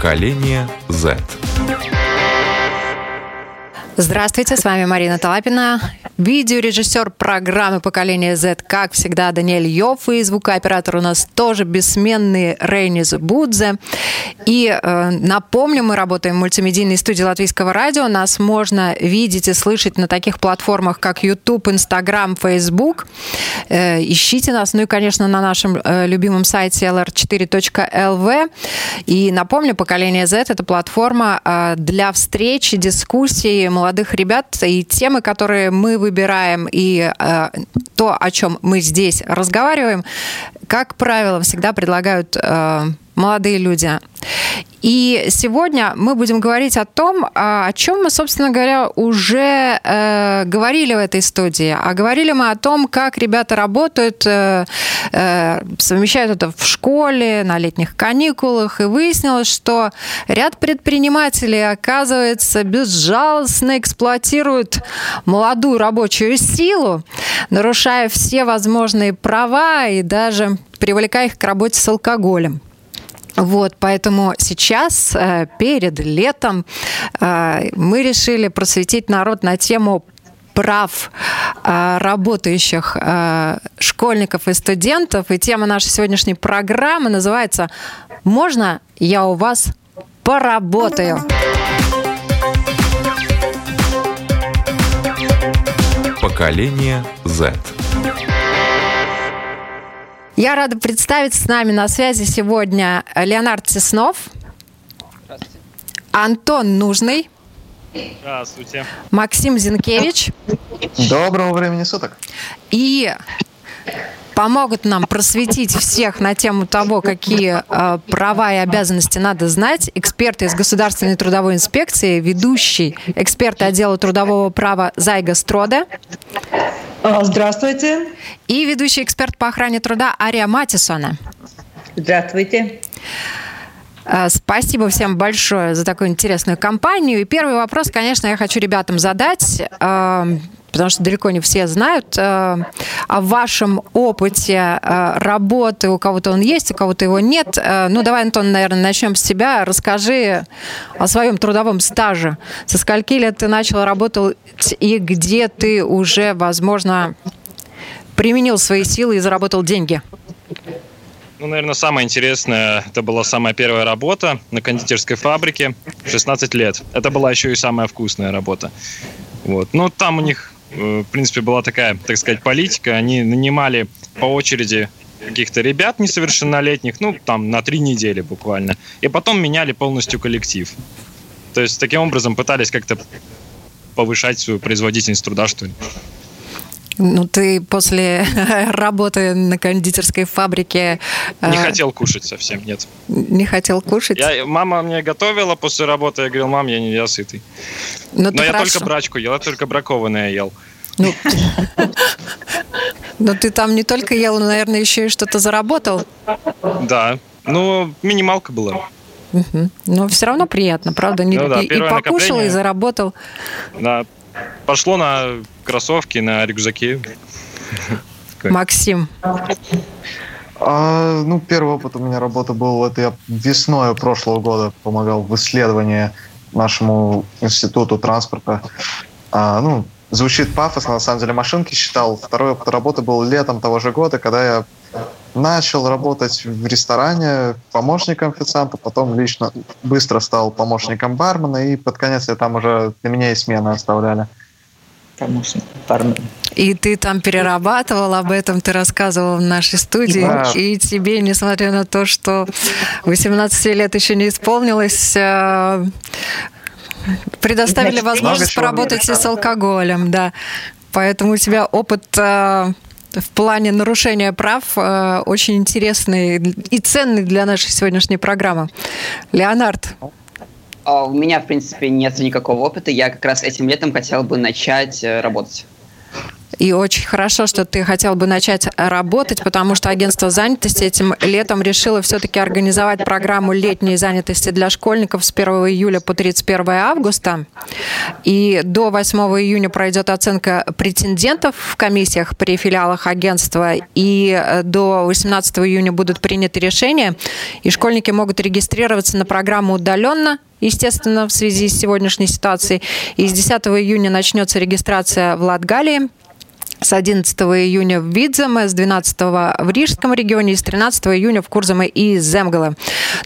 Поколение Z. Здравствуйте, с вами Марина Талапина, видеорежиссер программы «Поколение Z», как всегда, Даниэль Йофф, и звукооператор у нас тоже бессменный Рейнис Будзе. И э, напомню, мы работаем в мультимедийной студии Латвийского радио. Нас можно видеть и слышать на таких платформах, как YouTube, Instagram, Facebook. Э, ищите нас, ну и, конечно, на нашем э, любимом сайте lr4.lv. И напомню, «Поколение Z» — это платформа э, для встречи, дискуссий молодых молодых ребят и темы, которые мы выбираем, и э, то, о чем мы здесь разговариваем, как правило, всегда предлагают э, молодые люди. И сегодня мы будем говорить о том, а, о чем мы, собственно говоря, уже э, говорили в этой студии. А говорили мы о том, как ребята работают, э, э, совмещают это в школе, на летних каникулах. И выяснилось, что ряд предпринимателей, оказывается, безжалостно эксплуатируют молодую рабочую силу, нарушая все возможные права и даже привлекая их к работе с алкоголем. Вот, поэтому сейчас, э, перед летом, э, мы решили просветить народ на тему прав э, работающих школьников и студентов. И тема нашей сегодняшней программы называется «Можно я у вас поработаю?» Поколение Z. Я рада представить с нами на связи сегодня Леонард Теснов. Здравствуйте. Антон Нужный. Здравствуйте. Максим Зинкевич. Доброго времени суток. И помогут нам просветить всех на тему того, какие э, права и обязанности надо знать. Эксперты из Государственной трудовой инспекции, ведущий эксперт отдела трудового права Зайга Строда. А, здравствуйте. И ведущий эксперт по охране труда Ария Матисона. Здравствуйте. А, спасибо всем большое за такую интересную кампанию. И первый вопрос, конечно, я хочу ребятам задать, а, потому что далеко не все знают о вашем опыте работы. У кого-то он есть, у кого-то его нет. Ну, давай, Антон, наверное, начнем с тебя. Расскажи о своем трудовом стаже. Со скольки лет ты начал работать и где ты уже, возможно, применил свои силы и заработал деньги? Ну, наверное, самое интересное, это была самая первая работа на кондитерской фабрике, 16 лет. Это была еще и самая вкусная работа. Вот. Ну, там у них, э, в принципе, была такая, так сказать, политика. Они нанимали по очереди каких-то ребят несовершеннолетних, ну, там, на три недели буквально. И потом меняли полностью коллектив. То есть, таким образом пытались как-то повышать свою производительность труда, что ли. Ну, ты после работы на кондитерской фабрике... Не э, хотел кушать совсем, нет. Не хотел кушать? Я, мама мне готовила после работы, я говорил, мам, я не я сытый. Ну, Но я хорошо. только брачку ел, я только бракованное ел. Ну, но ты там не только ел, но, наверное, еще и что-то заработал. Да, ну, минималка была. Угу. Но все равно приятно, правда? Не, ну, да, и, и покушал, и заработал. Да, пошло на кроссовки, на рюкзаки. Максим. А, ну, первый опыт у меня работы был, это я весной прошлого года помогал в исследовании нашему институту транспорта. А, ну, звучит пафосно, на самом деле машинки считал. Второй опыт работы был летом того же года, когда я начал работать в ресторане помощником официанта, потом лично быстро стал помощником бармена, и под конец я там уже для меня и смены оставляли. Помощник бармена. И ты там перерабатывал, об этом ты рассказывал в нашей студии. Да. И тебе, несмотря на то, что 18 лет еще не исполнилось, э, предоставили возможность поработать и с алкоголем, да. Поэтому у тебя опыт э, в плане нарушения прав э, очень интересный и ценный для нашей сегодняшней программы. Леонард. А у меня, в принципе, нет никакого опыта. Я как раз этим летом хотел бы начать э, работать. И очень хорошо, что ты хотел бы начать работать, потому что агентство занятости этим летом решило все-таки организовать программу летней занятости для школьников с 1 июля по 31 августа. И до 8 июня пройдет оценка претендентов в комиссиях при филиалах агентства. И до 18 июня будут приняты решения. И школьники могут регистрироваться на программу удаленно естественно, в связи с сегодняшней ситуацией. И с 10 июня начнется регистрация в Латгалии. С 11 июня в Видземе, с 12 в Рижском регионе и с 13 июня в Курзаме и Земгале.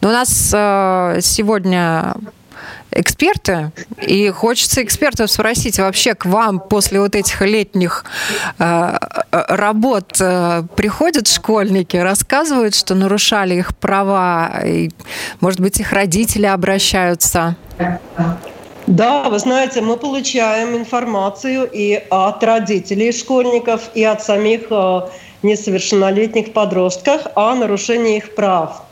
Но у нас э, сегодня эксперты, и хочется экспертов спросить, вообще к вам после вот этих летних э, э, работ э, приходят школьники, рассказывают, что нарушали их права, и, может быть, их родители обращаются? Да, вы знаете, мы получаем информацию и от родителей школьников, и от самих э, несовершеннолетних подростков о нарушении их прав.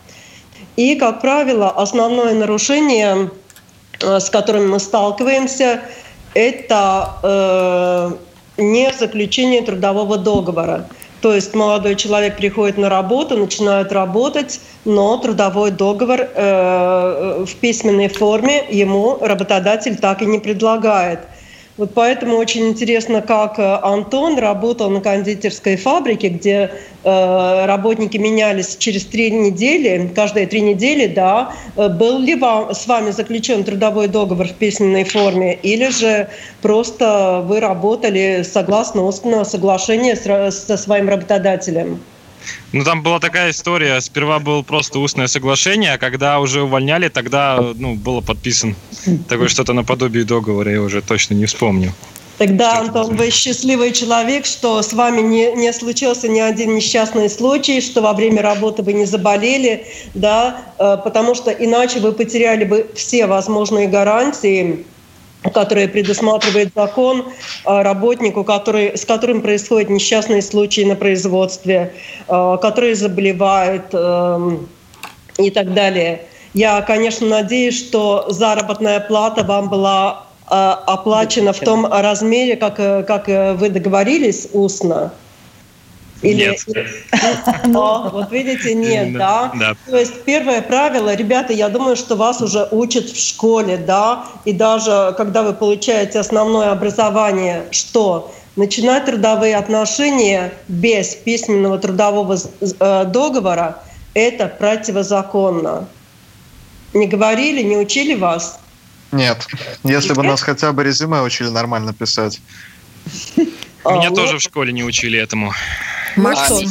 И, как правило, основное нарушение Э, с которыми мы сталкиваемся, это э, не заключение трудового договора. То есть молодой человек приходит на работу, начинает работать, но трудовой договор э, в письменной форме ему работодатель так и не предлагает. Вот поэтому очень интересно, как э, Антон работал на кондитерской фабрике, где э, работники менялись через три недели, каждые три недели, да. Э, был ли вам, с вами заключен трудовой договор в письменной форме, или же просто вы работали согласно устного соглашения со своим работодателем? Ну, там была такая история. Сперва было просто устное соглашение, а когда уже увольняли, тогда ну, было подписан такое что-то наподобие договора, я уже точно не вспомню. Тогда, Антон, вы счастливый человек, что с вами не, не случился ни один несчастный случай, что во время работы вы не заболели, да, э, потому что иначе вы потеряли бы все возможные гарантии которые предусматривает закон э, работнику, который, с которым происходят несчастные случаи на производстве, э, который заболевает эм, и так далее. Я, конечно, надеюсь, что заработная плата вам была э, оплачена в том размере, как, как вы договорились устно. Или... Нет. О, вот видите, нет, да? да? То есть первое правило, ребята, я думаю, что вас уже учат в школе, да, и даже когда вы получаете основное образование, что начинать трудовые отношения без письменного трудового э, договора – это противозаконно. Не говорили, не учили вас? Нет. Если бы нас хотя бы резюме учили нормально писать. Меня а, тоже в школе не учили этому. Максим.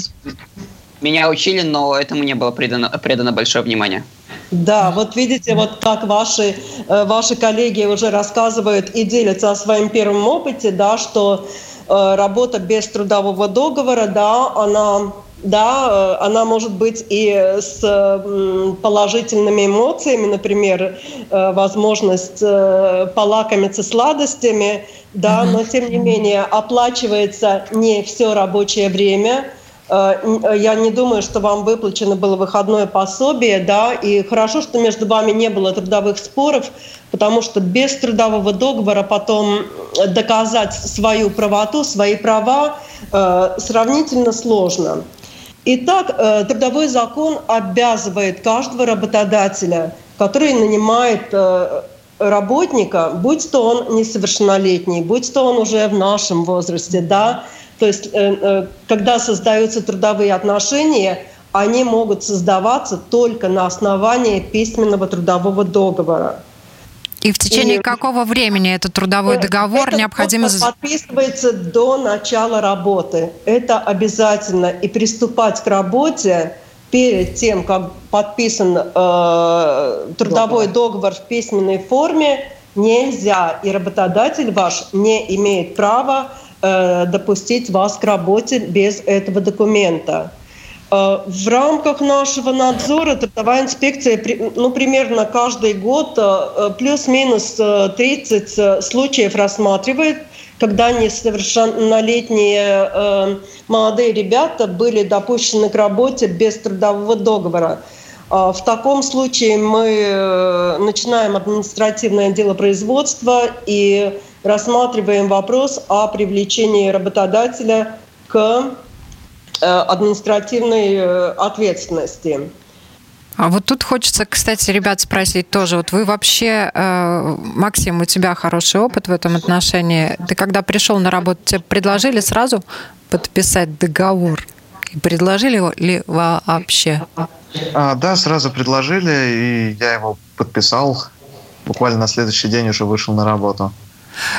Меня учили, но этому не было придано, придано большое внимание. Да, вот видите, вот как ваши, э, ваши коллеги уже рассказывают и делятся о своем первом опыте, да, что э, работа без трудового договора, да, она да, э, она может быть и с положительными эмоциями, например, возможность полакомиться сладостями, да, но тем не менее оплачивается не все рабочее время. Э, э, я не думаю, что вам выплачено было выходное пособие, да, и хорошо, что между вами не было трудовых споров, потому что без трудового договора потом доказать свою правоту, свои права э, сравнительно сложно. Итак, э, трудовой закон обязывает каждого работодателя, который нанимает э, работника, будь то он несовершеннолетний, будь то он уже в нашем возрасте, да, то есть э, когда создаются трудовые отношения, они могут создаваться только на основании письменного трудового договора. И в течение и, какого времени этот трудовой договор этот необходимо... подписывается до начала работы. Это обязательно. И приступать к работе перед тем, как подписан э, трудовой договор в письменной форме, нельзя, и работодатель ваш не имеет права э, допустить вас к работе без этого документа. Э, в рамках нашего надзора трудовая инспекция ну, примерно каждый год э, плюс-минус 30 э, случаев рассматривает когда несовершеннолетние э, молодые ребята были допущены к работе без трудового договора. Э, в таком случае мы э, начинаем административное дело производства и рассматриваем вопрос о привлечении работодателя к э, административной э, ответственности. А вот тут хочется, кстати, ребят спросить тоже. Вот вы вообще, э, Максим, у тебя хороший опыт в этом отношении. Ты когда пришел на работу, тебе предложили сразу подписать договор? И предложили ли вообще? А, да, сразу предложили, и я его подписал. Буквально на следующий день уже вышел на работу.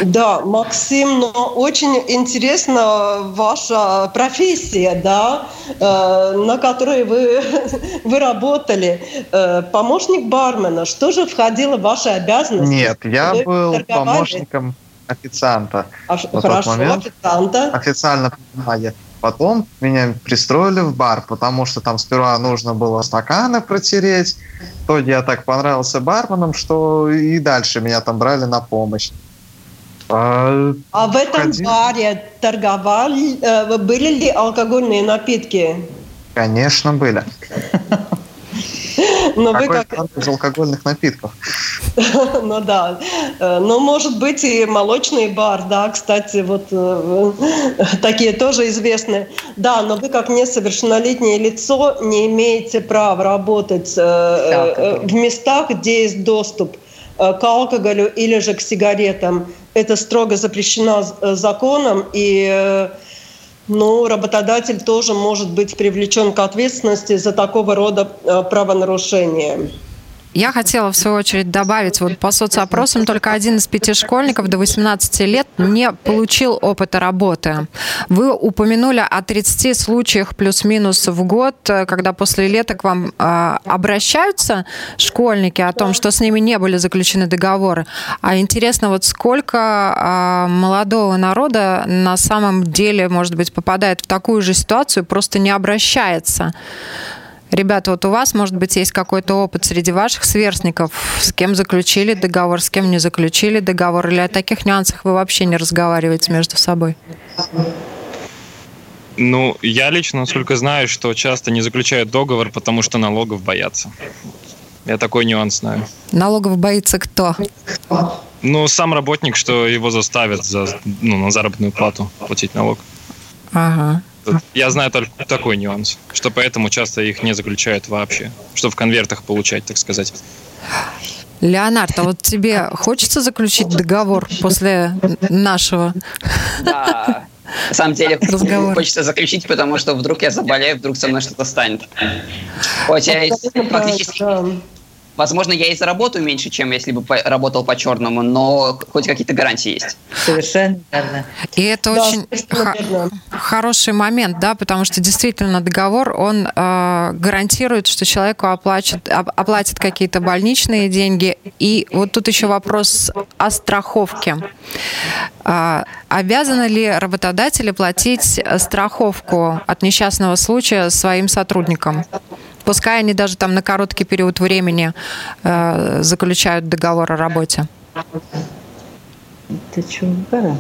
Да, Максим, но очень интересна ваша профессия, да, э, на которой вы, вы работали. Э, помощник бармена. Что же входило в ваши обязанности? Нет, я вы был торговали? помощником официанта. А, хорошо, момент. официанта. Официально понимаю. Потом меня пристроили в бар, потому что там сперва нужно было стаканы протереть. В итоге я так понравился барменам, что и дальше меня там брали на помощь. А, а в этом один... баре торговали, э, были ли алкогольные напитки? Конечно, были. Но вы как... из алкогольных напитков. ну да. Э, ну, может быть, и молочный бар, да, кстати, вот э, такие тоже известны. Да, но вы как несовершеннолетнее лицо не имеете права работать в местах, где есть доступ к алкоголю или же к сигаретам это строго запрещено э, законом, и э, ну, работодатель тоже может быть привлечен к ответственности за такого рода э, правонарушения. Я хотела, в свою очередь, добавить, вот по соцопросам только один из пяти школьников до 18 лет не получил опыта работы. Вы упомянули о 30 случаях плюс-минус в год, когда после лета к вам э, обращаются школьники о том, что с ними не были заключены договоры. А интересно, вот сколько э, молодого народа на самом деле, может быть, попадает в такую же ситуацию, просто не обращается. Ребята, вот у вас, может быть, есть какой-то опыт среди ваших сверстников, с кем заключили договор, с кем не заключили договор, или о таких нюансах вы вообще не разговариваете между собой? Ну, я лично, насколько знаю, что часто не заключают договор, потому что налогов боятся. Я такой нюанс знаю. Налогов боится кто? Ну, сам работник, что его заставят за, ну, на заработную плату платить налог. Ага. Я знаю только такой нюанс, что поэтому часто их не заключают вообще, что в конвертах получать, так сказать. Леонард, а вот тебе хочется заключить договор после нашего? Да. На самом деле Разговор. хочется заключить, потому что вдруг я заболею, вдруг со мной что-то станет. Хотя фактически Возможно, я и заработаю меньше, чем если бы работал по черному, но хоть какие-то гарантии есть. Совершенно верно. И это да, очень х- хороший момент, да, потому что действительно договор, он э, гарантирует, что человеку оплачет, оплатят какие-то больничные деньги. И вот тут еще вопрос о страховке. Э, обязаны ли работодатели платить страховку от несчастного случая своим сотрудникам? Пускай они даже там на короткий период времени э, заключают договор о работе.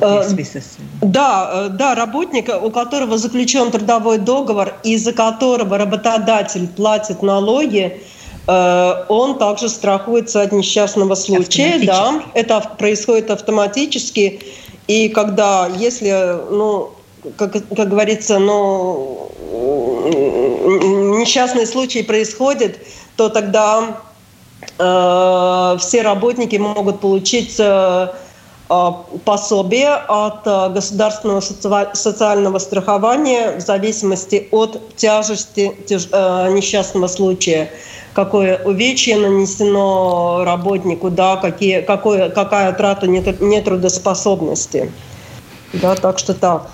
Э, да, э, да, работник, у которого заключен трудовой договор и за которого работодатель платит налоги, э, он также страхуется от несчастного случая. Да, это происходит автоматически. И когда, если, ну, как, как говорится, ну, несчастный случай происходит, то тогда э, все работники могут получить э, э пособие от э, государственного социального страхования в зависимости от тяжести тяж, э, несчастного случая. Какое увечье нанесено работнику, да, какие, какое, какая трата нетрудоспособности. Да, так что так.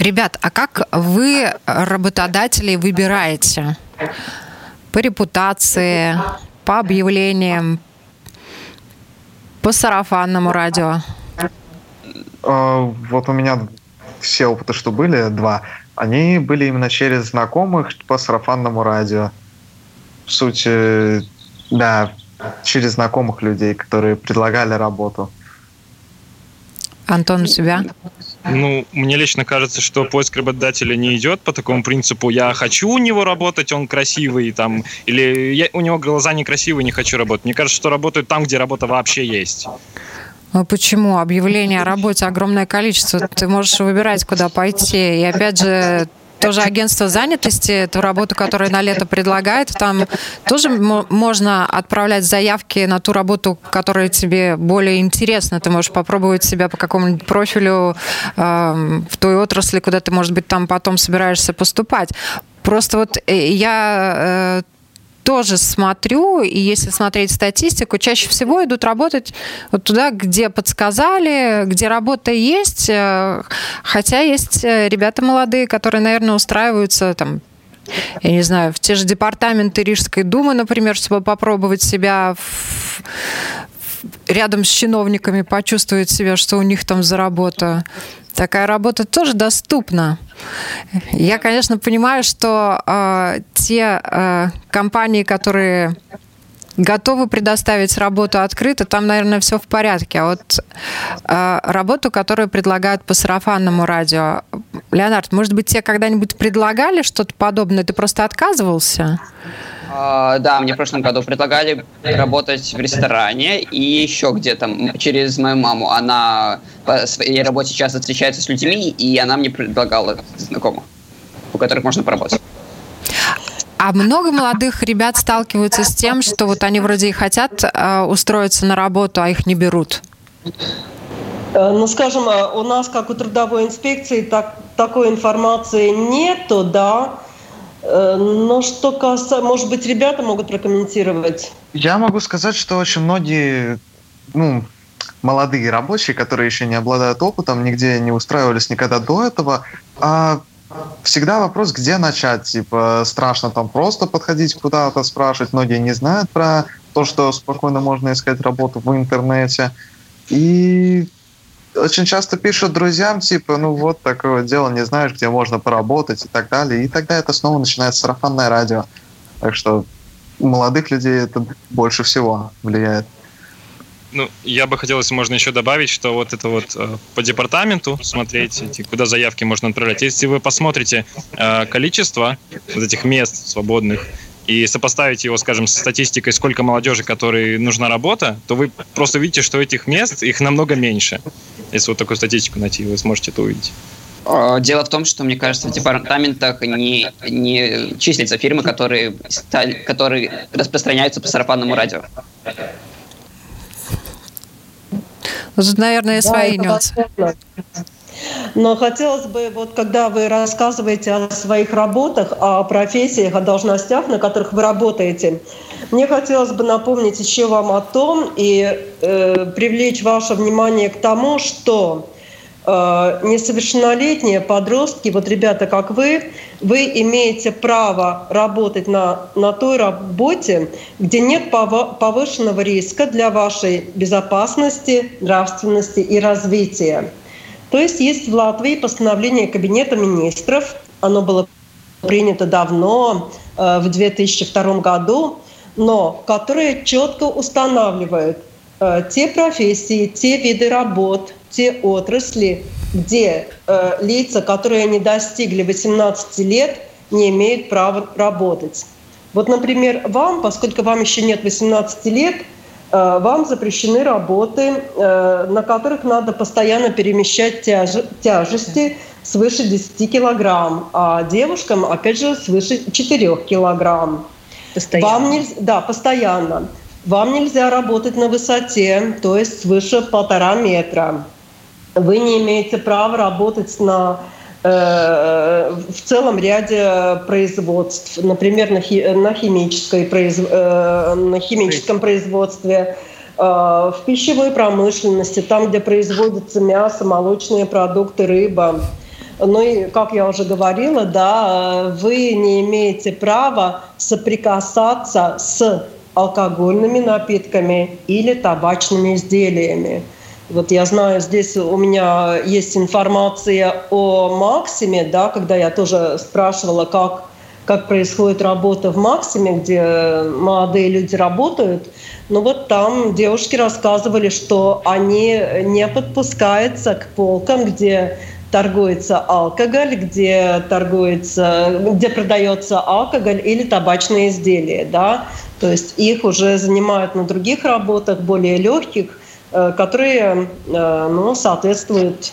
Ребят, а как вы работодателей выбираете? По репутации, по объявлениям, по сарафанному радио? А, вот у меня все опыты, что были, два, они были именно через знакомых по сарафанному радио. В сути, да, через знакомых людей, которые предлагали работу. Антон, у тебя? Ну, мне лично кажется, что поиск работодателя не идет по такому принципу. Я хочу у него работать, он красивый, там, или я, у него глаза некрасивые, не хочу работать. Мне кажется, что работают там, где работа вообще есть. А почему? Объявление о работе огромное количество. Ты можешь выбирать, куда пойти. И опять же, тоже агентство занятости, эту работу, которую на лето предлагает, там тоже можно отправлять заявки на ту работу, которая тебе более интересна. Ты можешь попробовать себя по какому-нибудь профилю э, в той отрасли, куда ты, может быть, там потом собираешься поступать. Просто вот э, я э, тоже смотрю, и если смотреть статистику, чаще всего идут работать вот туда, где подсказали, где работа есть, э, хотя есть э, ребята молодые, которые, наверное, устраиваются там я не знаю, в те же департаменты Рижской думы, например, чтобы попробовать себя в, рядом с чиновниками, почувствовать себя, что у них там за работа. Такая работа тоже доступна. Я, конечно, понимаю, что э, те э, компании, которые готовы предоставить работу открыто, там, наверное, все в порядке. А вот э, работу, которую предлагают по сарафанному радио, Леонард, может быть, тебе когда-нибудь предлагали что-то подобное, ты просто отказывался? Uh, да, мне в прошлом году предлагали работать в ресторане и еще где-то через мою маму. Она по своей работе часто встречается с людьми, и она мне предлагала знакомых, у которых можно поработать. А много молодых ребят сталкиваются с тем, что вот они вроде и хотят э, устроиться на работу, а их не берут? Э, ну, скажем, э, у нас, как у трудовой инспекции, так, такой информации нету, да. Но что касается, может быть, ребята могут прокомментировать? Я могу сказать, что очень многие, ну, молодые рабочие, которые еще не обладают опытом, нигде не устраивались никогда до этого, а всегда вопрос, где начать. Типа, страшно там просто подходить куда-то, спрашивать. Многие не знают про то, что спокойно можно искать работу в интернете. И очень часто пишут друзьям, типа, ну вот такое дело, не знаешь, где можно поработать и так далее. И тогда это снова начинается сарафанное радио. Так что молодых людей это больше всего влияет. Ну, я бы хотел, если можно еще добавить, что вот это вот э, по департаменту смотреть, эти, куда заявки можно отправлять. Если вы посмотрите э, количество вот этих мест свободных и сопоставить его, скажем, с статистикой, сколько молодежи, которой нужна работа, то вы просто увидите, что этих мест, их намного меньше. Если вот такую статистику найти, вы сможете это увидеть. Дело в том, что, мне кажется, в департаментах не, не числятся фирмы, которые, которые распространяются по сарафанному радио. Тут, наверное, свои да, нюансы. Но хотелось бы, вот когда вы рассказываете о своих работах, о профессиях, о должностях, на которых вы работаете, мне хотелось бы напомнить еще вам о том и э, привлечь ваше внимание к тому, что несовершеннолетние подростки, вот ребята, как вы, вы имеете право работать на, на той работе, где нет повышенного риска для вашей безопасности, нравственности и развития. То есть есть в Латвии постановление Кабинета министров, оно было принято давно, э, в 2002 году, но которое четко устанавливает э, те профессии, те виды работ, те отрасли, где э, лица, которые не достигли 18 лет, не имеют права работать. Вот, например, вам, поскольку вам еще нет 18 лет, э, вам запрещены работы, э, на которых надо постоянно перемещать тяж тяжести свыше 10 килограмм, а девушкам, опять же, свыше 4 килограмм. Постоянно? Вам нельзя, да, постоянно. Вам нельзя работать на высоте, то есть свыше полтора метра вы не имеете права работать на э, в целом ряде производств, например, на, хи, на, химической, произ, э, на химическом производстве, э, в пищевой промышленности, там, где производится мясо, молочные продукты, рыба. Ну и, как я уже говорила, да, вы не имеете права соприкасаться с алкогольными напитками или табачными изделиями. Вот я знаю, здесь у меня есть информация о Максиме, да, когда я тоже спрашивала, как, как происходит работа в Максиме, где молодые люди работают. Ну вот там девушки рассказывали, что они не подпускаются к полкам, где торгуется алкоголь, где торгуется, где продается алкоголь или табачные изделия, да, то есть их уже занимают на других работах более легких, которые ну, соответствуют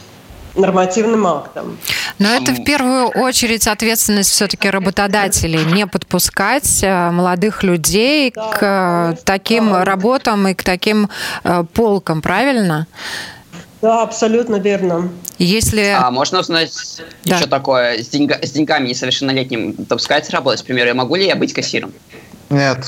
нормативным актам. Но это в первую очередь ответственность все-таки работодателей, не подпускать э, молодых людей да, к таким да. работам и к таким э, полкам, правильно? Да, абсолютно верно. Если... А можно узнать да. еще такое, с, деньга... с деньгами несовершеннолетним допускается работать? К примеру, могу ли я быть кассиром? Нет,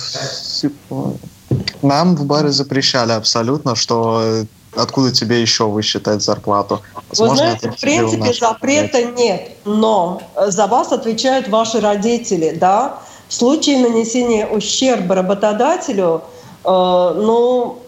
нам в баре запрещали абсолютно, что откуда тебе еще высчитать зарплату? Возможно, Вы знаете, в принципе, запрета нет, но за вас отвечают ваши родители, да? В случае нанесения ущерба работодателю, э, ну,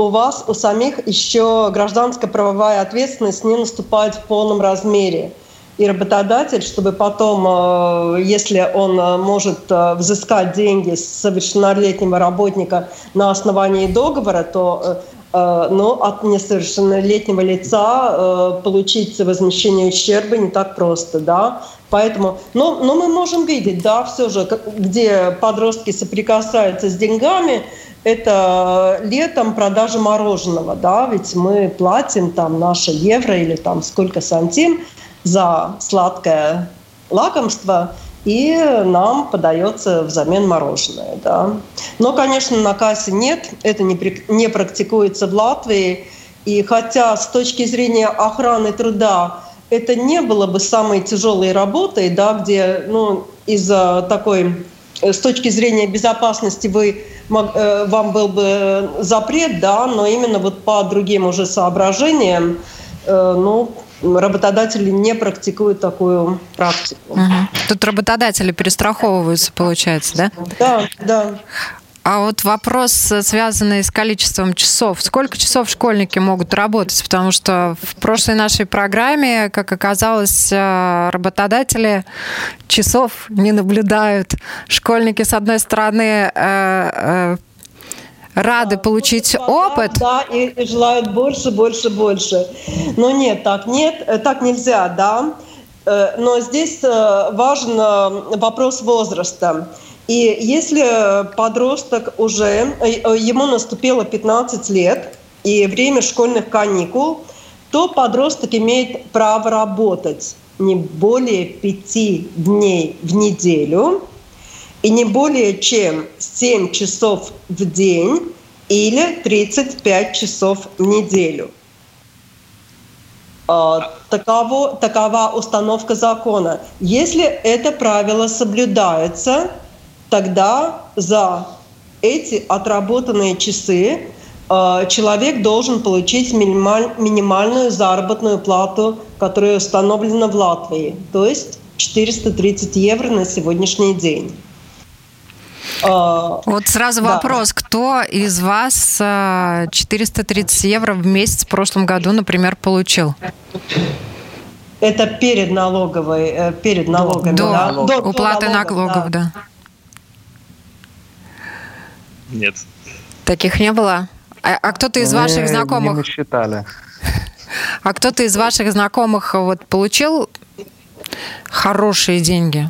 у вас, у самих еще гражданская правовая ответственность не наступает в полном размере. И работодатель, чтобы потом, э, если он э, может э, взыскать деньги с совершеннолетнего работника на основании договора, то но от несовершеннолетнего лица получить возмещение ущерба не так просто, да. Поэтому, но, но мы можем видеть, да, все же, где подростки соприкасаются с деньгами, это летом продажа мороженого, да, ведь мы платим там наши евро или там сколько сантим за сладкое лакомство, и нам подается взамен мороженое. Да. Но, конечно, на кассе нет, это не, не практикуется в Латвии. И хотя с точки зрения охраны труда это не было бы самой тяжелой работой, да, где ну, из-за такой с точки зрения безопасности вы, э, вам был бы запрет, да, но именно вот по другим уже соображениям, э, ну, работодатели не практикуют такую практику. Угу. Тут работодатели перестраховываются, получается, да? Да, да. А вот вопрос, связанный с количеством часов. Сколько часов школьники могут работать? Потому что в прошлой нашей программе, как оказалось, э, работодатели часов не наблюдают. Школьники, с одной стороны, э, э, рады получить опыт. Да, и желают больше, больше, больше. Но нет, так нет, так нельзя, да. Но здесь важен вопрос возраста. И если подросток уже, ему наступило 15 лет, и время школьных каникул, то подросток имеет право работать не более пяти дней в неделю – и не более чем 7 часов в день или 35 часов в неделю. А, таково, такова установка закона. Если это правило соблюдается, тогда за эти отработанные часы а, человек должен получить минималь, минимальную заработную плату, которая установлена в Латвии, то есть 430 евро на сегодняшний день. А, вот сразу да. вопрос, кто из вас 430 евро в месяц в прошлом году, например, получил? Это перед налоговой, э, перед налогами, до, да? До, уплаты до налогов, налогов да. да. Нет. Таких не было? А, а кто-то из ваших знакомых? Не считали. А кто-то из ваших знакомых вот получил хорошие деньги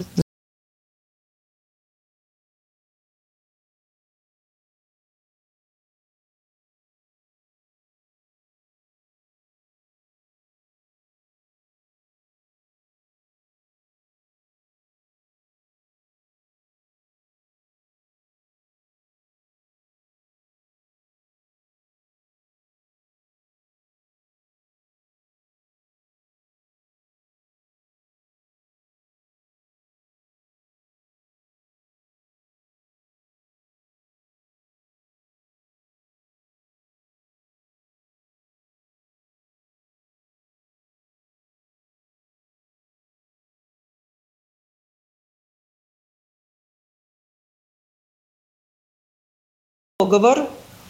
договор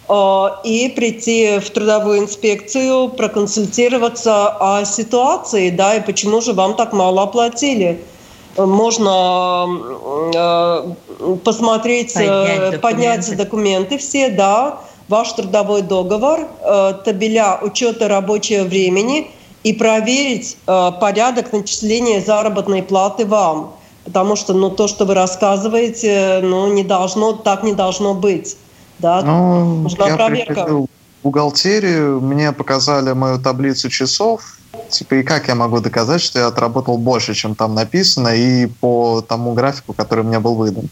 э, и прийти в трудовую инспекцию, проконсультироваться о ситуации, да, и почему же вам так мало оплатили. Можно э, посмотреть, э, поднять документы. поднять документы все, да, ваш трудовой договор, табеля учета рабочего времени и проверить порядок начисления заработной платы вам. Потому что ну, то, что вы рассказываете, ну, не должно, так не должно быть. Да? Ну, Нужна я проверка. Приходил, бухгалтерию, мне показали мою таблицу часов, типа, и как я могу доказать, что я отработал больше, чем там написано, и по тому графику, который мне был выдан?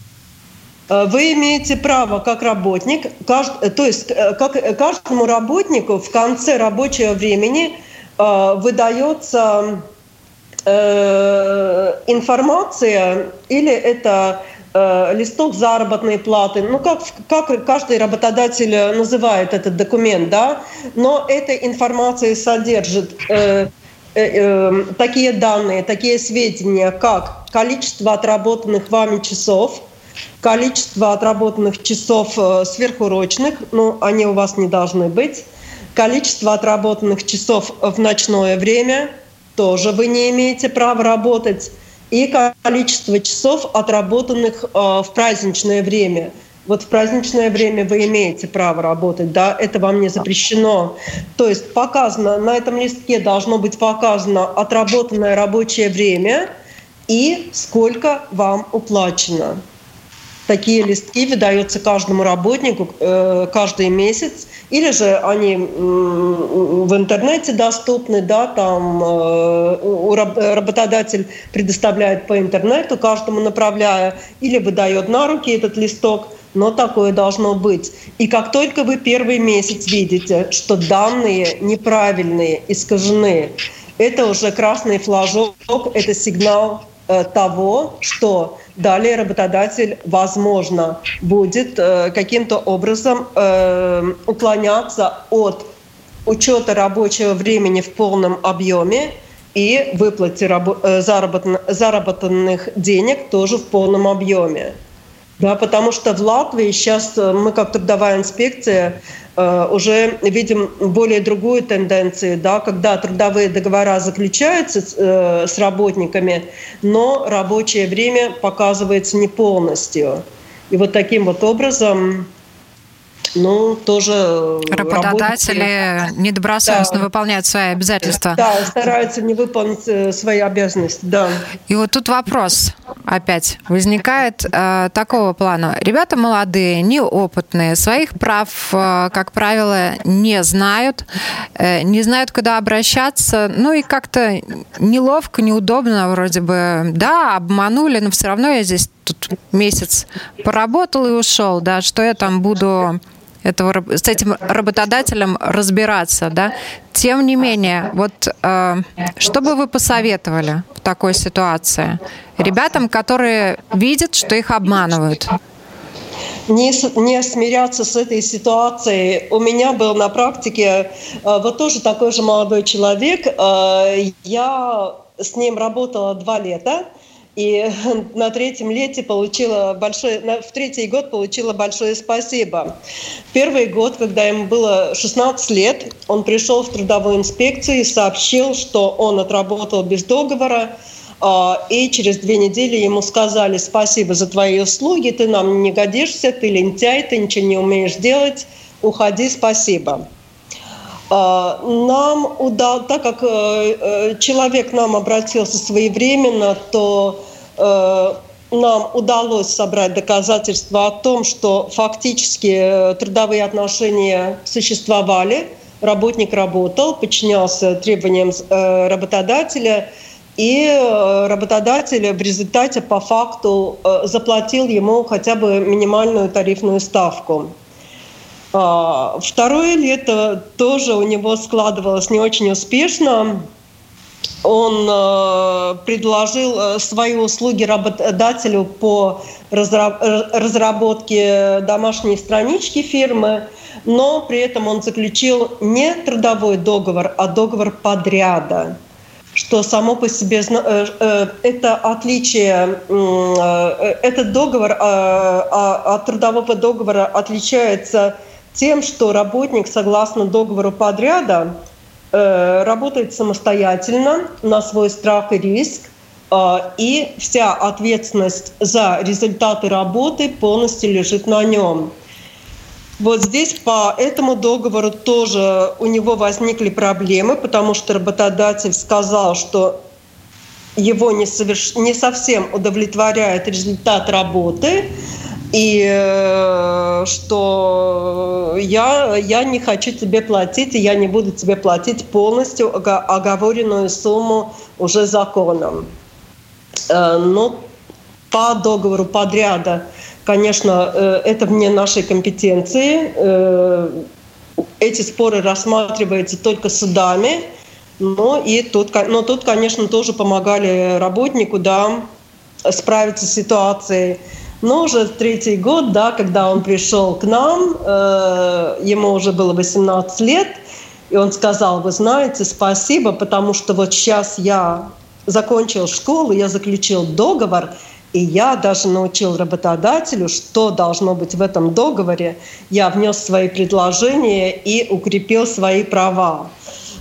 Э, вы имеете право как работник, кажд, то есть э, как, каждому работнику в конце рабочего времени э, выдается э, информация или это э, листок заработной платы, ну как, как каждый работодатель называет этот документ, да, но эта информация содержит э, э, э, такие данные, такие сведения, как количество отработанных вами часов, количество отработанных часов э, сверхурочных, ну они у вас не должны быть, количество отработанных часов в ночное время, тоже вы не имеете права работать, и количество часов, отработанных э, в праздничное время. Вот в праздничное время вы имеете право работать, да, это вам не запрещено. То есть показано, на этом листке должно быть показано отработанное рабочее время и сколько вам уплачено. Такие листки выдаются каждому работнику э, каждый месяц, или же они в интернете доступны, да, там э, работодатель предоставляет по интернету, каждому направляя, или выдает на руки этот листок, но такое должно быть. И как только вы первый месяц видите, что данные неправильные, искажены, это уже красный флажок, это сигнал того, что далее работодатель, возможно, будет э, каким-то образом э, уклоняться от учета рабочего времени в полном объеме и выплате э, заработанных денег тоже в полном объеме. Да, потому что в Латвии сейчас мы как трудовая инспекция Э, уже видим более другую тенденцию, да, когда трудовые договора заключаются с, э, работниками, но рабочее время показывается не полностью. И вот таким вот образом ну, тоже э, Работодатели работники, недобросовестно да, выполняют свои обязательства. Да, стараются не выполнить э, свои обязанности, да. И вот тут вопрос опять возникает э, такого плана. Ребята молодые, неопытные, своих прав, э, как правило, не знают, э, не знают, куда обращаться, ну и как-то неловко, неудобно вроде бы. Да, обманули, но все равно я здесь тут месяц поработал и ушел, да, что я там буду этого, с этим работодателем разбираться, да. Тем не менее, вот э, что бы вы посоветовали в такой ситуации ребятам, которые видят, что их обманывают? не, не смиряться с этой ситуацией. У меня был на практике э, вот тоже такой же молодой человек. Э, я с ним работала два лета. И на третьем лете получила большое, в третий год получила большое спасибо. Первый год, когда ему было 16 лет, он пришел в трудовую инспекцию и сообщил, что он отработал без договора, а, и через две недели ему сказали спасибо за твои услуги, ты нам не годишься, ты лентяй, ты ничего не умеешь делать, уходи, спасибо. А, нам удалось, так как э, э, человек нам обратился своевременно, то нам удалось собрать доказательства о том, что фактически трудовые отношения существовали, работник работал, подчинялся требованиям работодателя, и работодатель в результате по факту заплатил ему хотя бы минимальную тарифную ставку. А, второе лето тоже у него складывалось не очень успешно. Он э, предложил э, свои услуги работодателю по разработке домашней странички фирмы, но при этом он заключил не трудовой договор, а договор подряда что само по себе э, это отличие, этот договор от трудового договора отличается тем, что работник, согласно договору подряда, э, работает самостоятельно на свой страх и риск, э, и вся ответственность за результаты работы полностью лежит на нем. Вот здесь по этому договору тоже у него возникли проблемы, потому что работодатель сказал, что его не, соверш... не совсем удовлетворяет результат работы, и э, что я, я не хочу тебе платить, и я не буду тебе платить полностью оговоренную сумму уже законом. Э, но по договору подряда, конечно, э, это вне нашей компетенции. Э, эти споры рассматриваются только судами, но, и тут, но тут, конечно, тоже помогали работнику да, справиться с ситуацией. Но уже третий год, да, когда он пришел к нам, э, ему уже было 18 лет, и он сказал, вы знаете, спасибо, потому что вот сейчас я закончил школу, я заключил договор, и я даже научил работодателю, что должно быть в этом договоре. Я внес свои предложения и укрепил свои права.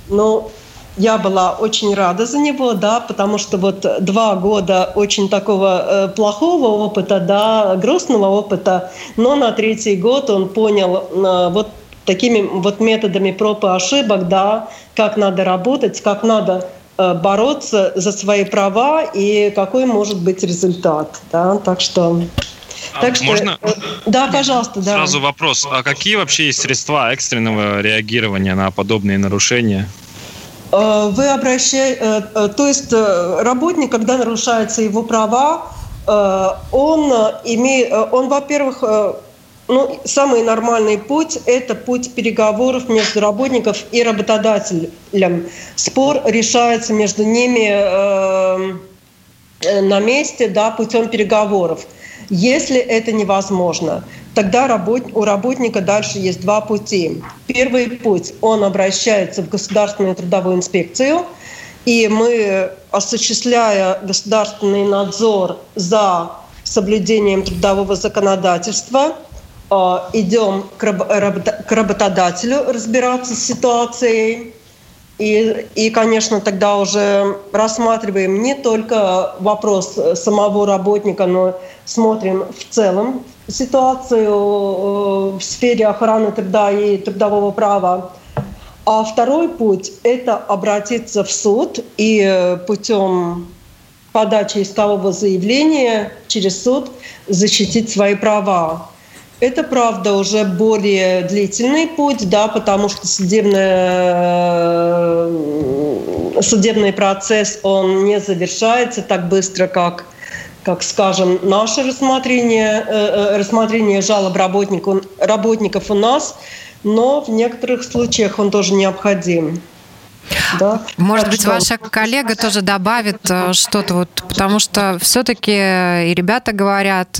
Ну, я была очень рада за него, да, потому что вот два года очень такого э, плохого опыта, да, грустного опыта, но на третий год он понял э, вот такими вот методами проб и ошибок, да, как надо работать, как надо э, бороться за свои права и какой может быть результат, да, так что а так что, можно? Э, да, пожалуйста, да. Сразу вопрос. А какие вообще есть средства экстренного реагирования на подобные нарушения? Э, вы обращаете, э, э, то есть работник, когда нарушаются его права, он имеет, он, во-первых, ну, самый нормальный путь – это путь переговоров между работником и работодателем. Спор решается между ними на месте, да, путем переговоров. Если это невозможно, тогда работ, у работника дальше есть два пути. Первый путь – он обращается в Государственную трудовую инспекцию, и мы, осуществляя государственный надзор за соблюдением трудового законодательства, э, идем к работодателю разбираться с ситуацией. И, и, конечно, тогда уже рассматриваем не только вопрос самого работника, но смотрим в целом ситуацию э, в сфере охраны труда и трудового права. А второй путь – это обратиться в суд и э, путем подачи искового заявления через суд защитить свои права. Это, правда, уже более длительный путь, да, потому что судебный, судебный процесс он не завершается так быстро, как как скажем, наше рассмотрение, э, э, рассмотрение жалоб работников, работников у нас, но в некоторых случаях он тоже необходим. Да? Может так быть, что... ваша коллега тоже добавит э, что-то, вот, потому что все-таки и ребята говорят,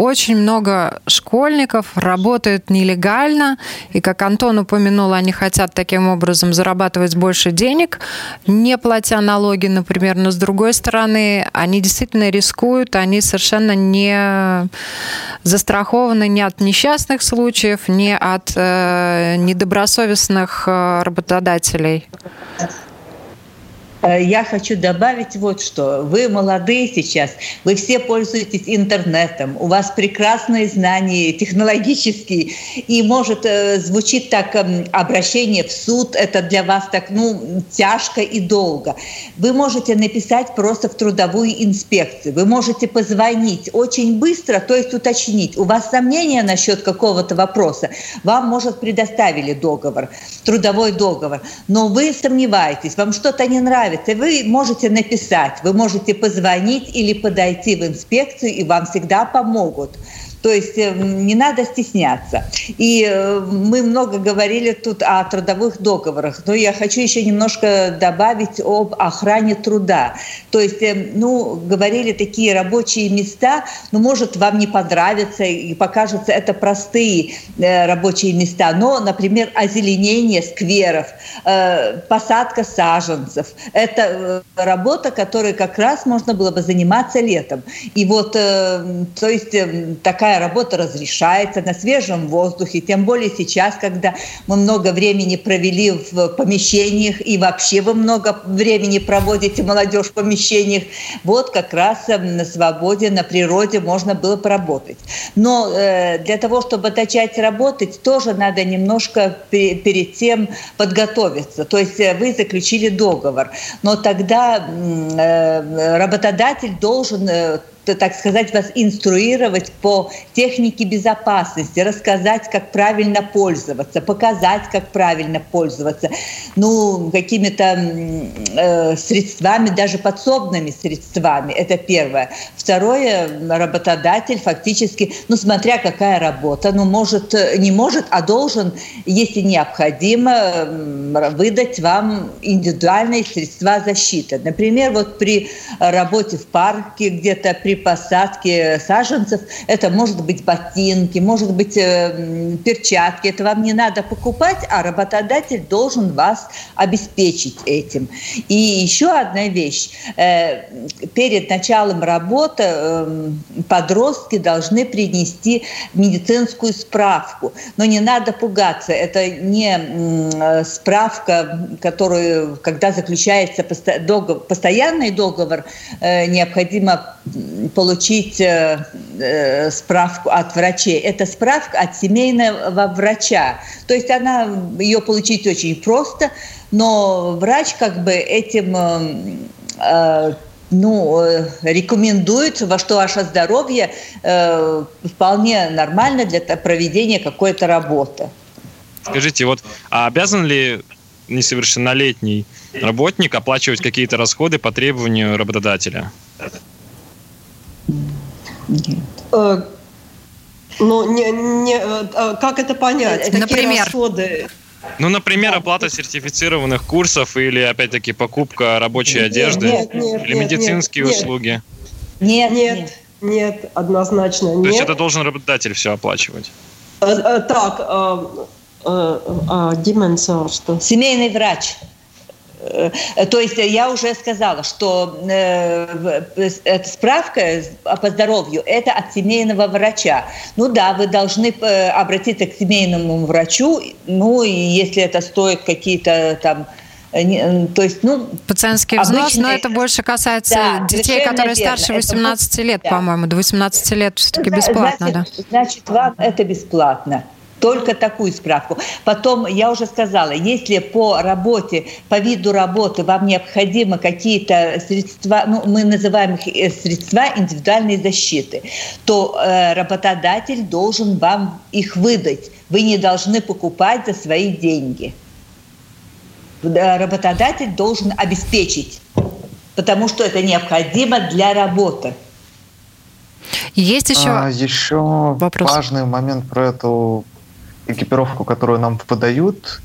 очень много школьников работают нелегально, и, как Антон упомянул, они хотят таким образом зарабатывать больше денег, не платя налоги, например, но с другой стороны, они действительно рискуют, они совершенно не застрахованы ни от несчастных случаев, ни от э, недобросовестных э, работодателей. Э, я хочу добавить вот что. Вы молодые сейчас, вы все пользуетесь интернетом, у вас прекрасные знания технологические, и может э, звучит так э, обращение в суд, это для вас так, ну, тяжко и долго. Вы можете написать просто в трудовую инспекцию, вы можете позвонить очень быстро, то есть уточнить, у вас сомнения насчет какого-то вопроса, вам, может, предоставили договор, трудовой договор, но вы сомневаетесь, вам что-то не нравится, нравится, вы можете написать, вы можете позвонить или подойти в инспекцию, и вам всегда помогут. То есть э, не надо стесняться. И э, мы много говорили тут о трудовых договорах, но я хочу еще немножко добавить об охране труда. То есть, э, ну, говорили такие рабочие места, ну, может, вам не понравится и покажется это простые рабочие места, но, например, озеленение скверов, посадка саженцев. Это работа, которой как раз можно было бы заниматься летом. И вот, то есть, такая такая работа разрешается на свежем воздухе, тем более сейчас, когда мы много времени провели в помещениях и вообще вы много времени проводите, молодежь в помещениях. Вот как раз эм, на свободе, на природе можно было поработать. Но э, для того, чтобы начать работать, тоже надо немножко перед тем подготовиться. То есть э, вы заключили договор, но тогда э, работодатель должен так сказать, вас инструировать по технике безопасности, рассказать, как правильно пользоваться, показать, как правильно пользоваться, ну, какими-то э, средствами, даже подсобными средствами. Это первое. Второе, работодатель фактически, ну, смотря какая работа, ну, может, не может, а должен, если необходимо, выдать вам индивидуальные средства защиты. Например, вот при работе в парке, где-то при посадке саженцев, это может быть ботинки, может быть э, перчатки. Это вам не надо покупать, а работодатель должен вас обеспечить этим. И еще одна вещь. Э, перед началом работы э, подростки должны принести медицинскую справку. Но не надо пугаться. Это не справка, которую, когда заключается постоянный договор, необходимо получить э, э, справку от врачей. Это справка от семейного врача. То есть она, ее получить очень просто, но врач как бы этим э, ну, рекомендует, во что ваше здоровье э, вполне нормально для проведения какой-то работы. Скажите, вот а обязан ли несовершеннолетний работник оплачивать какие-то расходы по требованию работодателя? Нет. Э, ну, не, не, э, а как это понять? Какие Например? расходы? Ну, например, оплата сертифицированных курсов или, опять-таки, покупка рабочей одежды нет, нет, или нет, медицинские нет, услуги. Нет, нет, нет, нет, однозначно нет. То есть это должен работодатель все оплачивать? Э, так, Дименса что? Семейный врач. Э, то есть я уже сказала, что э, справка по здоровью – это от семейного врача. Ну да, вы должны э, обратиться к семейному врачу, ну и если это стоит какие-то там то есть, ну, Пациентский взнос, обычные... но это больше касается да, детей, которые верно. старше 18 это, лет, да. по-моему. До 18 лет все-таки бесплатно, значит, да? Значит, вам это бесплатно только такую справку. Потом, я уже сказала, если по работе, по виду работы вам необходимы какие-то средства, ну, мы называем их э, средства индивидуальной защиты, то э, работодатель должен вам их выдать. Вы не должны покупать за свои деньги. Работодатель должен обеспечить, потому что это необходимо для работы. Есть еще, а, еще вопрос. важный момент про эту экипировку, которую нам подают,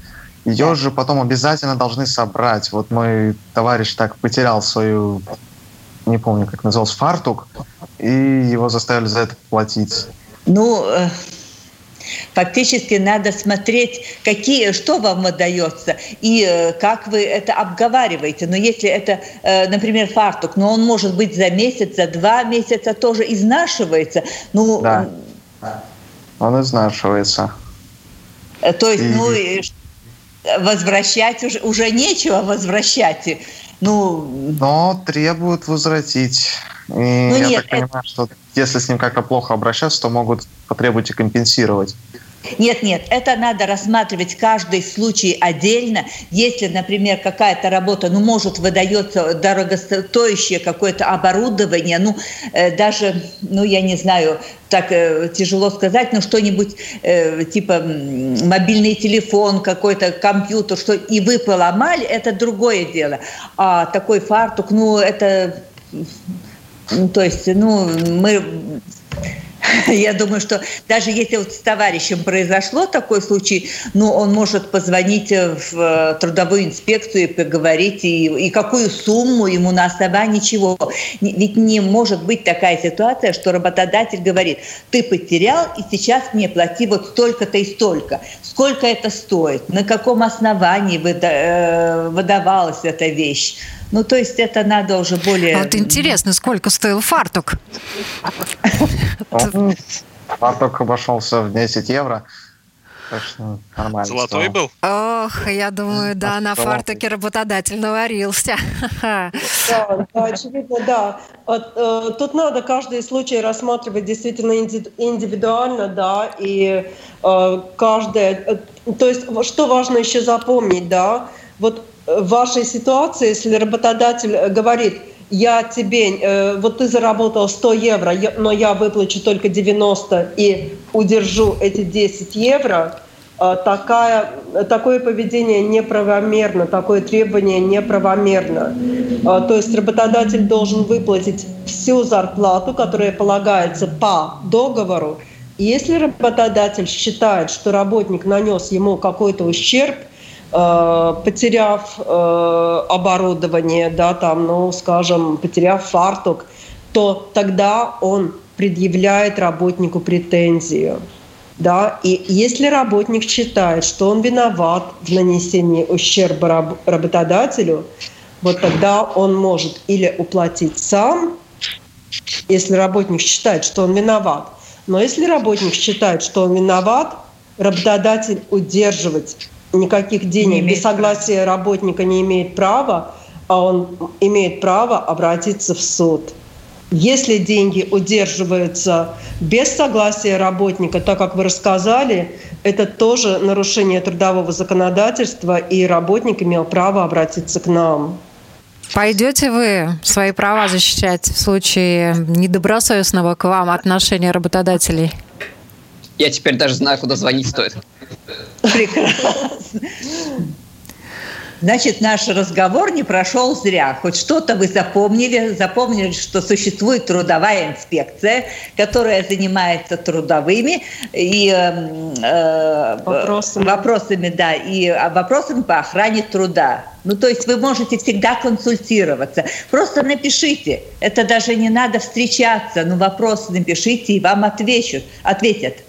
ее же потом обязательно должны собрать. Вот мой товарищ так потерял свою, не помню, как назывался, фартук, и его заставили за это платить. Ну, э, Фактически надо смотреть, какие, что вам выдается и э, как вы это обговариваете. Но если это, э, например, фартук, но он может быть за месяц, за два месяца тоже изнашивается. Ну, да, он изнашивается. Э, то есть, ну, возвращать уже, уже нечего возвращать. Ну, Но требуют возвратить. И ну, я нет, так понимаю, это... что если с ним как-то плохо обращаться, то могут потребовать и компенсировать. Нет, нет, это надо рассматривать каждый случай отдельно. Если, например, какая-то работа, ну, может, выдается дорогостоящее какое-то оборудование, ну, э, даже, ну, я не знаю, так э, тяжело сказать, но что-нибудь э, типа мобильный телефон, какой-то компьютер, что и вы поломали, это другое дело. А такой фартук, ну, это... То есть, ну, мы Я думаю, что даже если вот с товарищем произошло такой случай, ну, он может позвонить в э, трудовую инспекцию и поговорить, и, и какую сумму ему на основании чего. Ведь не может быть такая ситуация, что работодатель говорит, ты потерял, и сейчас мне плати вот столько-то и столько. Сколько это стоит? На каком основании э, выдавалась эта вещь? Ну, то есть это надо уже более... А вот интересно, сколько стоил фартук? Фартук обошелся в 10 евро. Точно, нормально. Золотой был? Ох, я думаю, да, на фартуке работодатель наварился. Да, очевидно, да. Э, тут надо каждый случай рассматривать действительно индивидуально, да, и э, каждое... Э, то есть, что важно еще запомнить, да, вот в вашей ситуации, если работодатель говорит, я тебе, э, вот ты заработал 100 евро, но я выплачу только 90 и удержу эти 10 евро, э, такая, такое поведение неправомерно, такое требование неправомерно. Э, то есть работодатель должен выплатить всю зарплату, которая полагается по договору. И если работодатель считает, что работник нанес ему какой-то ущерб – Э, потеряв э, оборудование, да, там, ну, скажем, потеряв фартук, то тогда он предъявляет работнику претензию. Да? И если работник считает, что он виноват в нанесении ущерба работодателю, вот тогда он может или уплатить сам, если работник считает, что он виноват. Но если работник считает, что он виноват, работодатель удерживать никаких денег без согласия права. работника не имеет права, а он имеет право обратиться в суд. Если деньги удерживаются без согласия работника, так как вы рассказали, это тоже нарушение трудового законодательства, и работник имел право обратиться к нам. Пойдете вы свои права защищать в случае недобросовестного к вам отношения работодателей? Я теперь даже знаю, куда звонить стоит. Прекрасно. Значит, наш разговор не прошел зря. Хоть что-то вы запомнили. Запомнили, что существует трудовая инспекция, которая занимается трудовыми и эм, э, вопросами. вопросами, да, и вопросами по охране труда. Ну, то есть вы можете всегда консультироваться. Просто напишите. Это даже не надо встречаться. Ну, вопрос напишите, и вам отвечут, ответят.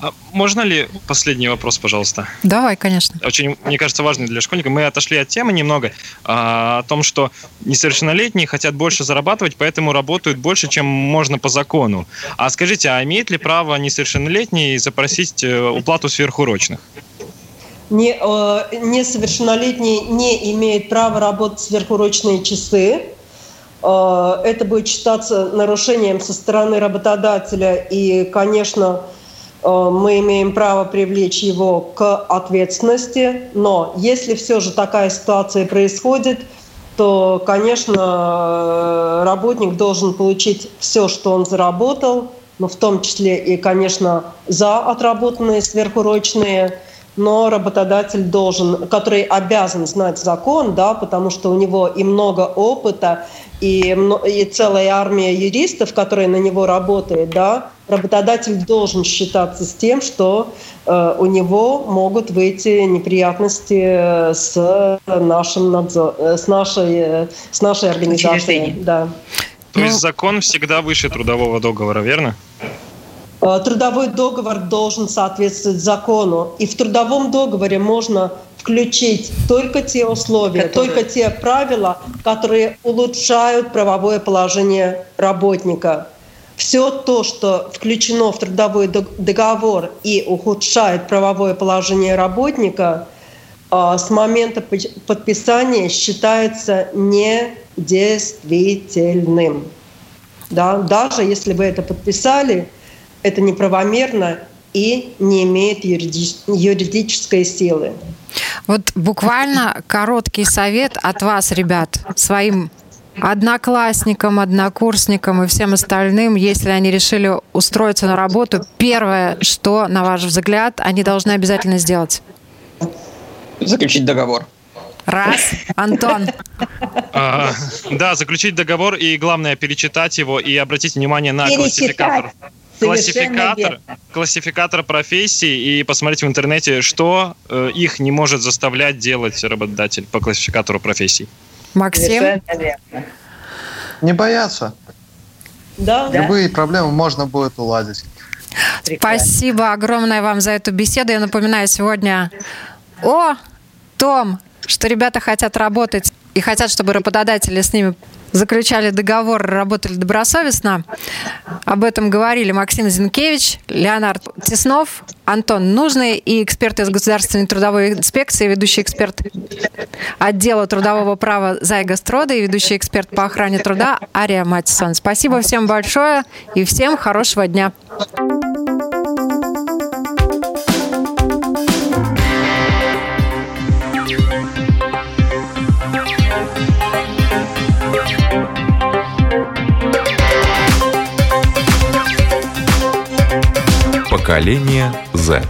А можно ли последний вопрос, пожалуйста? Давай, конечно. Очень, мне кажется, важный для школьника. Мы отошли от темы немного а, о том, что несовершеннолетние хотят больше зарабатывать, поэтому работают больше, чем можно по закону. А скажите, а имеет ли право несовершеннолетний запросить э, уплату сверхурочных? Не, э, несовершеннолетний не имеет права работать сверхурочные часы. Э, это будет считаться нарушением со стороны работодателя. И, конечно, Э, мы имеем право привлечь его к ответственности. Но если все же такая ситуация происходит, то, конечно, э, работник должен получить все, что он заработал, но в том числе и, конечно, за отработанные сверхурочные но работодатель должен, который обязан знать закон, да, потому что у него и много опыта, и, и целая армия юристов, которые на него работают, да, работодатель должен считаться с тем, что э, у него могут выйти неприятности с нашим надзор, э, с нашей, с нашей организацией. Да. То есть ну, закон всегда выше трудового договора, верно? Трудовой договор должен соответствовать закону. И в трудовом договоре можно включить только те условия, которые... только те правила, которые улучшают правовое положение работника все то, что включено в трудовой договор и ухудшает правовое положение работника, а, с момента подписания считается недействительным. Да? Даже если вы это подписали, это неправомерно и не имеет юридической силы. Вот буквально короткий совет от вас, ребят, своим одноклассникам, однокурсникам и всем остальным, если они решили устроиться на работу, первое, что, на ваш взгляд, они должны обязательно сделать? Заключить договор. Раз. Антон. А, да, заключить договор и, главное, перечитать его и обратить внимание на классификатор. Классификатор, классификатор профессий и посмотреть в интернете, что э, их не может заставлять делать работодатель по классификатору профессий. Максим? Не бояться. Да. Любые да. проблемы можно будет уладить. Прекрасно. Спасибо огромное вам за эту беседу. Я напоминаю сегодня о том, что ребята хотят работать и хотят, чтобы работодатели с ними заключали договор, работали добросовестно. Об этом говорили Максим Зинкевич, Леонард Теснов, Антон Нужный и эксперты из Государственной трудовой инспекции, ведущий эксперт отдела трудового права Зайга Строда и ведущий эксперт по охране труда Ария Матисон. Спасибо всем большое и всем хорошего дня. Поколение Z.